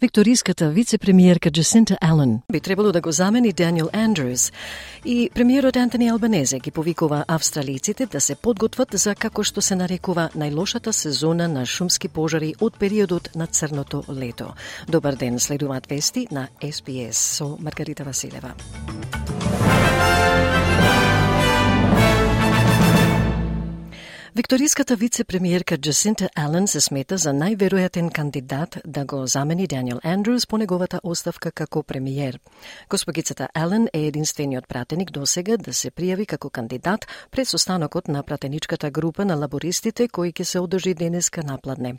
Викториската вице-премиерка Джесинта Ален би требало да го замени Даниел Андрюс и премиерот Антони Албанезе ги повикува австралиците да се подготват за како што се нарекува најлошата сезона на шумски пожари од периодот на црното лето. Добар ден, следуваат вести на СПС со Маргарита Василева. Викториската вице-премиерка Джасинта Ален се смета за најверојатен кандидат да го замени Даниел Андрюс по неговата оставка како премиер. Госпогицата Ален е единствениот пратеник до сега да се пријави како кандидат пред состанокот на пратеничката група на лабористите кој ќе се одржи денеска напладне.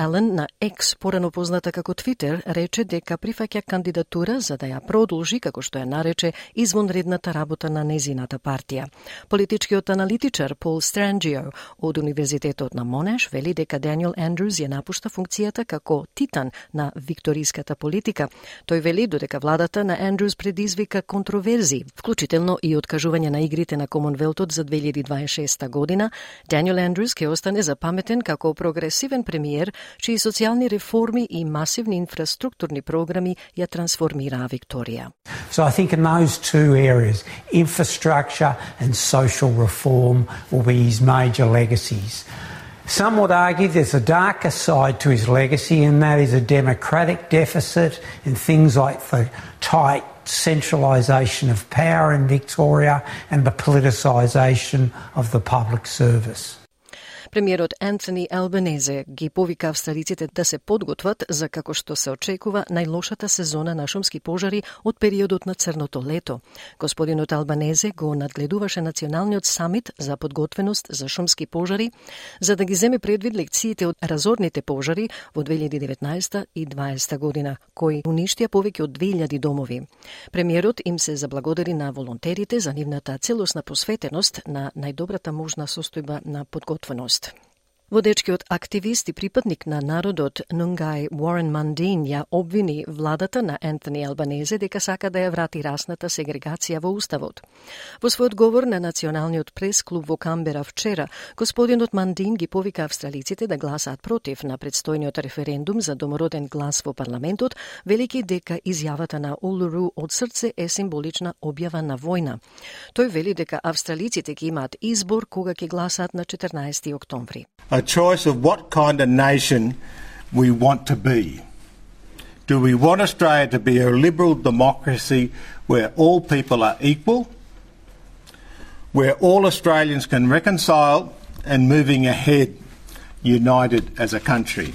Ален на Екс, порано позната како Твитер, рече дека прифаќа кандидатура за да ја продолжи, како што ја нарече, извонредната работа на незината партија. Политичкиот аналитичар Пол Странджио од Универзитетот на Монеш вели дека Даниел Андрюс ја напушта функцијата како титан на викториската политика. Тој вели додека владата на Андрюс предизвика контроверзи, вклучително и откажување на игрите на Комонвелтот за 2026 година, Даниел Андрюс ќе остане запаметен како прогресивен премиер чии социјални реформи и масивни инфраструктурни програми ја трансформираа Викторија. So I think in those two areas, infrastructure and social reform will be his major legacy. Legacies. Some would argue there's a darker side to his legacy, and that is a democratic deficit in things like the tight centralisation of power in Victoria and the politicisation of the public service. Премиерот Антони Албанезе ги повика австралиците да се подготват за како што се очекува најлошата сезона на шумски пожари од периодот на црното лето. Господинот Албанезе го надгледуваше националниот самит за подготвеност за шумски пожари за да ги земе предвид лекциите од разорните пожари во 2019 и 2020 година, кои уништија повеќе од 2000 домови. Премиерот им се заблагодари на волонтерите за нивната целосна посветеност на најдобрата можна состојба на подготвеност. Podcast. Водечкиот активист и припадник на народот Нунгај Уорен Мандин ја обвини владата на Ентони Албанезе дека сака да ја врати расната сегрегација во Уставот. Во својот говор на Националниот прес-клуб во Камбера вчера, господинот Мандин ги повика австралиците да гласаат против на предстојниот референдум за домороден глас во парламентот, велики дека изјавата на Улуру од срце е символична објава на војна. Тој вели дека австралиците ќе имаат избор кога ќе гласаат на 14 октомври. I choice of what kind of nation we want to be. Do we want Australia to be a liberal democracy where all people are equal, where all Australians can reconcile and moving ahead united as a country?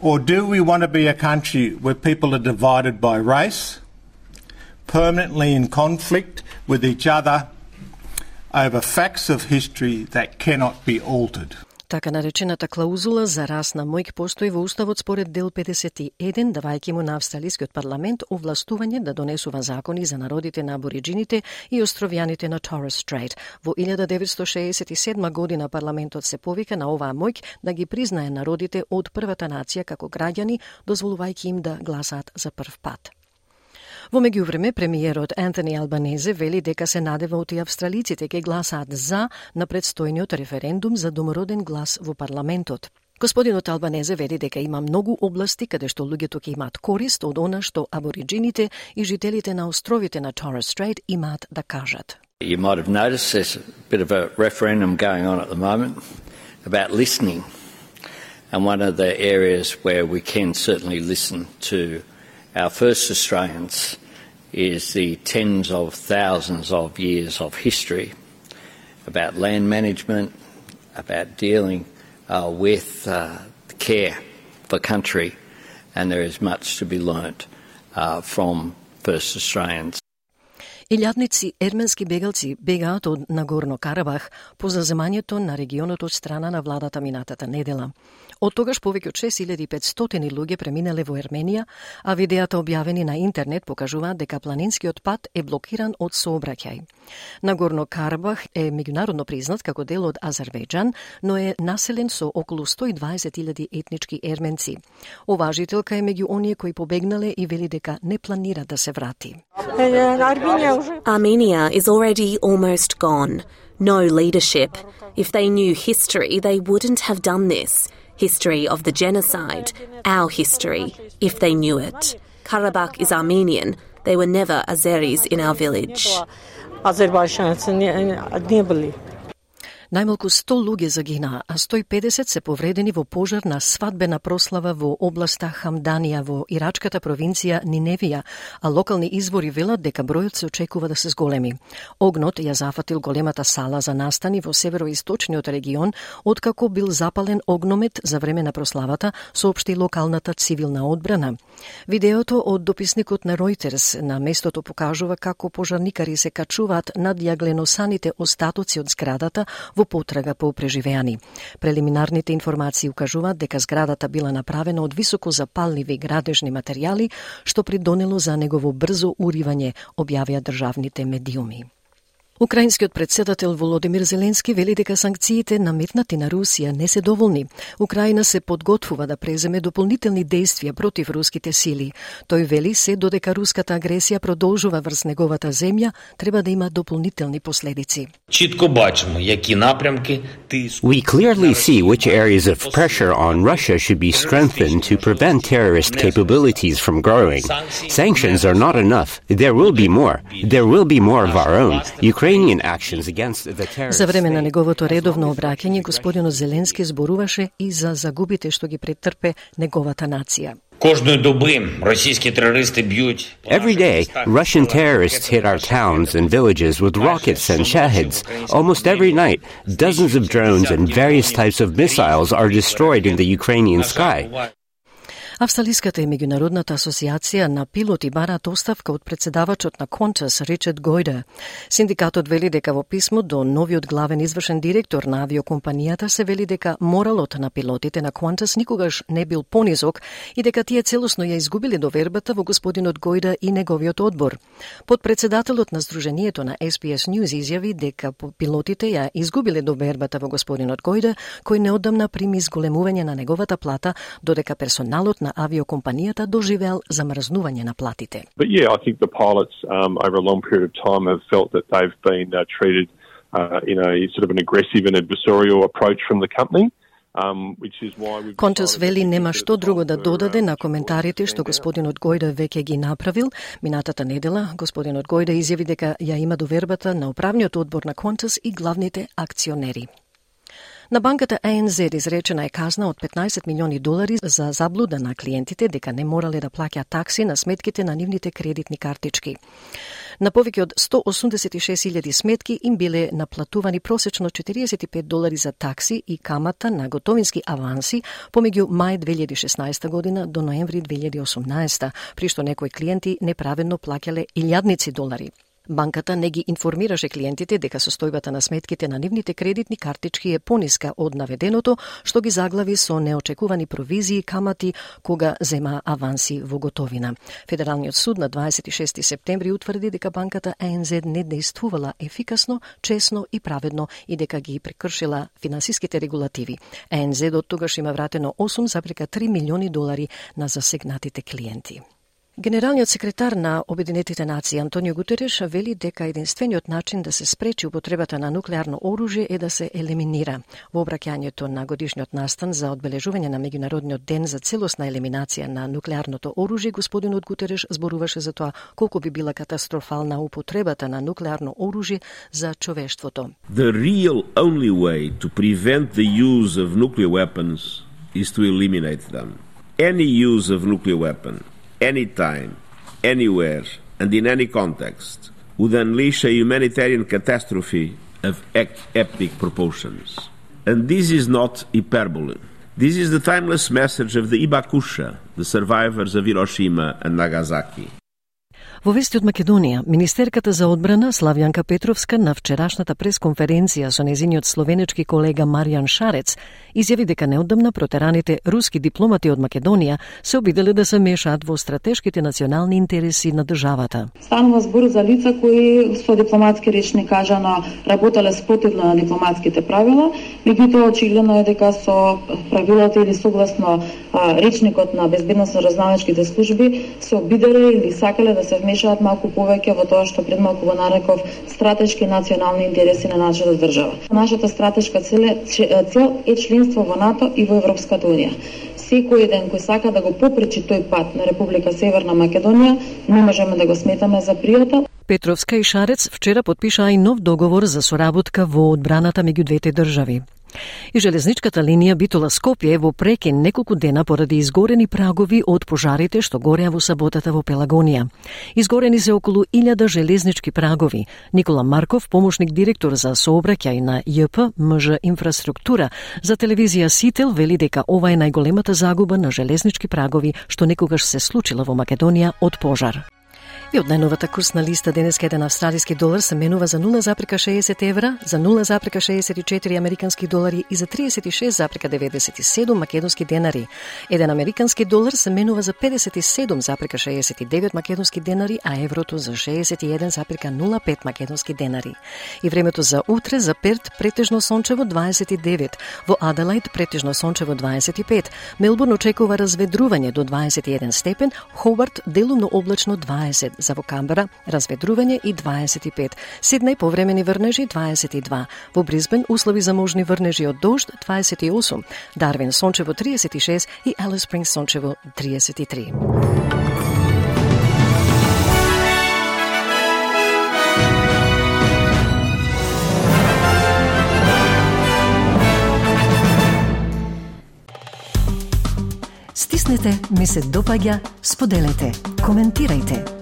Or do we want to be a country where people are divided by race, permanently in conflict with each other over facts of history that cannot be altered? Така наречената клаузула за расна мојк постои во Уставот според дел 51, давајќи му на Австралискиот парламент овластување да донесува закони за народите на абориджините и островјаните на Торрес Стрейт. Во 1967 година парламентот се повика на оваа мојк да ги признае народите од првата нација како граѓани, дозволувајќи им да гласаат за прв пат. Во меѓувреме, премиерот Антони Албанезе вели дека се надева оти австралиците ќе гласаат за на предстојниот референдум за домороден глас во парламентот. Господинот Албанезе вели дека има многу области каде што луѓето ќе имаат корист од она што абориджините и жителите на островите на Torres Strait имаат да кажат. You might have noticed there's a bit of a referendum going on at the moment about listening. And one of the areas where we can certainly listen to our first Australians is the tens of thousands of years of history about land management, about dealing uh, with uh, care for country, and there is much to be learnt uh, from first Australians. Илјадници ерменски бегалци бегаат од Нагорно Карабах по заземањето на регионот од страна на владата минатата недела. Од тогаш повеќе од 6500 луѓе преминале во Ерменија, а видеата објавени на интернет покажуваат дека планинскиот пат е блокиран од сообраќај. Нагорно Карабах е меѓународно признат како дел од Азербејџан, но е населен со околу 120.000 етнички ерменци. Оважителка е меѓу оние кои побегнале и вели дека не планира да се врати. Armenia is already almost gone. No leadership. If they knew history, they wouldn't have done this. History of the genocide, our history, if they knew it. Karabakh is Armenian. They were never Azeris in our village. Најмалку 100 луѓе загинаа, а 150 се повредени во пожар на свадбена прослава во областа Хамданија во ирачката провинција Ниневија, а локални извори велат дека бројот се очекува да се зголеми. Огнот ја зафатил големата сала за настани во североисточниот регион, откако бил запален огномет за време на прославата, соопшти локалната цивилна одбрана. Видеото од дописникот на Reuters на местото покажува како пожарникари се качуваат над јагленосаните остатоци од зградата во во потрага по преживеани. Прелиминарните информации укажуваат дека зградата била направена од високо запалливи градежни материјали, што придонело за негово брзо уривање, објавија државните медиуми. Украинскиот председател Володимир Зеленски вели дека санкциите наметнати на Русија не се доволни. Украина се подготвува да преземе дополнителни действија против руските сили. Тој вели се додека руската агресија продолжува врз неговата земја, треба да има дополнителни последици. Читко бачимо јаки напрямки We clearly see which areas of pressure on Russia should be strengthened to prevent terrorist capabilities from growing. Sanctions are not enough. There will be more. There will be more of our own. Ukraine За време на неговото редовно обраќање, господинот Зеленски зборуваше и за загубите што ги претрпе неговата нација. Every day, Russian terrorists hit our towns and villages with rockets and shahids. Almost every night, dozens of drones and various types of missiles are destroyed in the Ukrainian sky. Австралиската и меѓународната асоциација на пилоти бараат оставка од председавачот на Qantas Ричард Гојде. Синдикатот вели дека во писмо до новиот главен извршен директор на авиокомпанијата се вели дека моралот на пилотите на Qantas никогаш не бил понизок и дека тие целосно ја изгубили довербата во господинот Гојде и неговиот одбор. Подпредседателот на Сдруженијето на SPS News изјави дека пилотите ја изгубиле довербата во господинот Гојде, кој неодамна прими изголемување на неговата плата, додека персоналот на авиокомпанијата доживеал замрзнување на платите. But yeah, I think the pilots um, over a long period of time have felt that they've been uh, treated uh, in a sort of an aggressive and adversarial approach from the company. Um, Контес вели нема што друго да додаде на коментарите што господинот Гојде веќе ги направил. Минатата недела господинот Гојде изјави дека ја има довербата на управниот одбор на Контес и главните акционери. На банката ANZ изречена е казна од 15 милиони долари за заблуда на клиентите дека не морале да плаќаат такси на сметките на нивните кредитни картички. На повеќе од 186.000 сметки им биле наплатувани просечно 45 долари за такси и камата на готовински аванси помеѓу мај 2016 година до ноември 2018, при што некои клиенти неправедно плаќале илјадници долари. Банката не ги информираше клиентите дека состојбата на сметките на нивните кредитни картички е пониска од наведеното, што ги заглави со неочекувани провизии и камати кога зема аванси во готовина. Федералниот суд на 26 септември утврди дека банката АНЗ не действувала ефикасно, чесно и праведно и дека ги прекршила финансиските регулативи. АНЗ од тогаш има вратено 8,3 милиони долари на засегнатите клиенти. Генералниот секретар на Обединетите нации Антонио Гутереш вели дека единствениот начин да се спречи употребата на нуклеарно оружје е да се елиминира. Во обраќањето на годишниот настан за одбележување на меѓународниот ден за целосна елиминација на нуклеарното оружје, господинот Гутереш зборуваше за тоа колку би била катастрофална употребата на нуклеарно оружје за човештвото. The real only way to prevent the use of nuclear weapons is to eliminate them. Any use of nuclear weapon anytime, anywhere, and in any context would unleash a humanitarian catastrophe of epic proportions. And this is not hyperbole. This is the timeless message of the Ibakusha, the survivors of Hiroshima and Nagasaki. Во вести од Македонија, Министерката за одбрана Славјанка Петровска на вчерашната пресконференција со незиниот словенечки колега Маријан Шарец изјави дека неодамна протераните руски дипломати од Македонија се обиделе да се мешаат во стратешките национални интереси на државата. Станува збор за лица кои со дипломатски речни кажано работеле спротивно на дипломатските правила, меѓутоа очигледно е дека со правилата или согласно речникот на безбедносно разнаучките служби се обиделе или сакале да се вмешаат малку повеќе во тоа што пред малку го нареков стратешки национални интереси на нашата држава. Нашата стратешка цел е членство во НАТО и во Европската унија секој ден кој сака да го попречи тој пат на Република Северна Македонија, не можеме да го сметаме за пријател. Петровска и Шарец вчера подпишаа и нов договор за соработка во одбраната меѓу двете држави. И железничката линија Битола Скопје во прекин неколку дена поради изгорени прагови од пожарите што гореа во саботата во Пелагонија. Изгорени се околу 1000 железнички прагови. Никола Марков, помошник директор за сообраќај на ЈП МЖ инфраструктура за телевизија Сител вели дека ова е најголемата загуба на железнички прагови што некогаш се случила во Македонија од пожар. И од најновата курсна листа денеска еден австралиски долар се менува за 0,60 евра, за 0,64 американски долари и за 36,97 македонски денари. Еден американски долар се менува за 57,69 македонски денари, а еврото за 61,05 македонски денари. И времето за утре за Перт претежно сончево 29, во Аделаид претежно сончево 25, Мелбурн очекува разведрување до 21 степен, Хобарт делумно облачно 20, за во Камбера разведрување и 25, Сиднеј повремени врнежи 22, во Бризбен услови за можни врнежи од дожд 28, Дарвин сончево 36 и Алис Спрингс сончево 33. Стиснете, ми се допаѓа, споделете, коментирайте.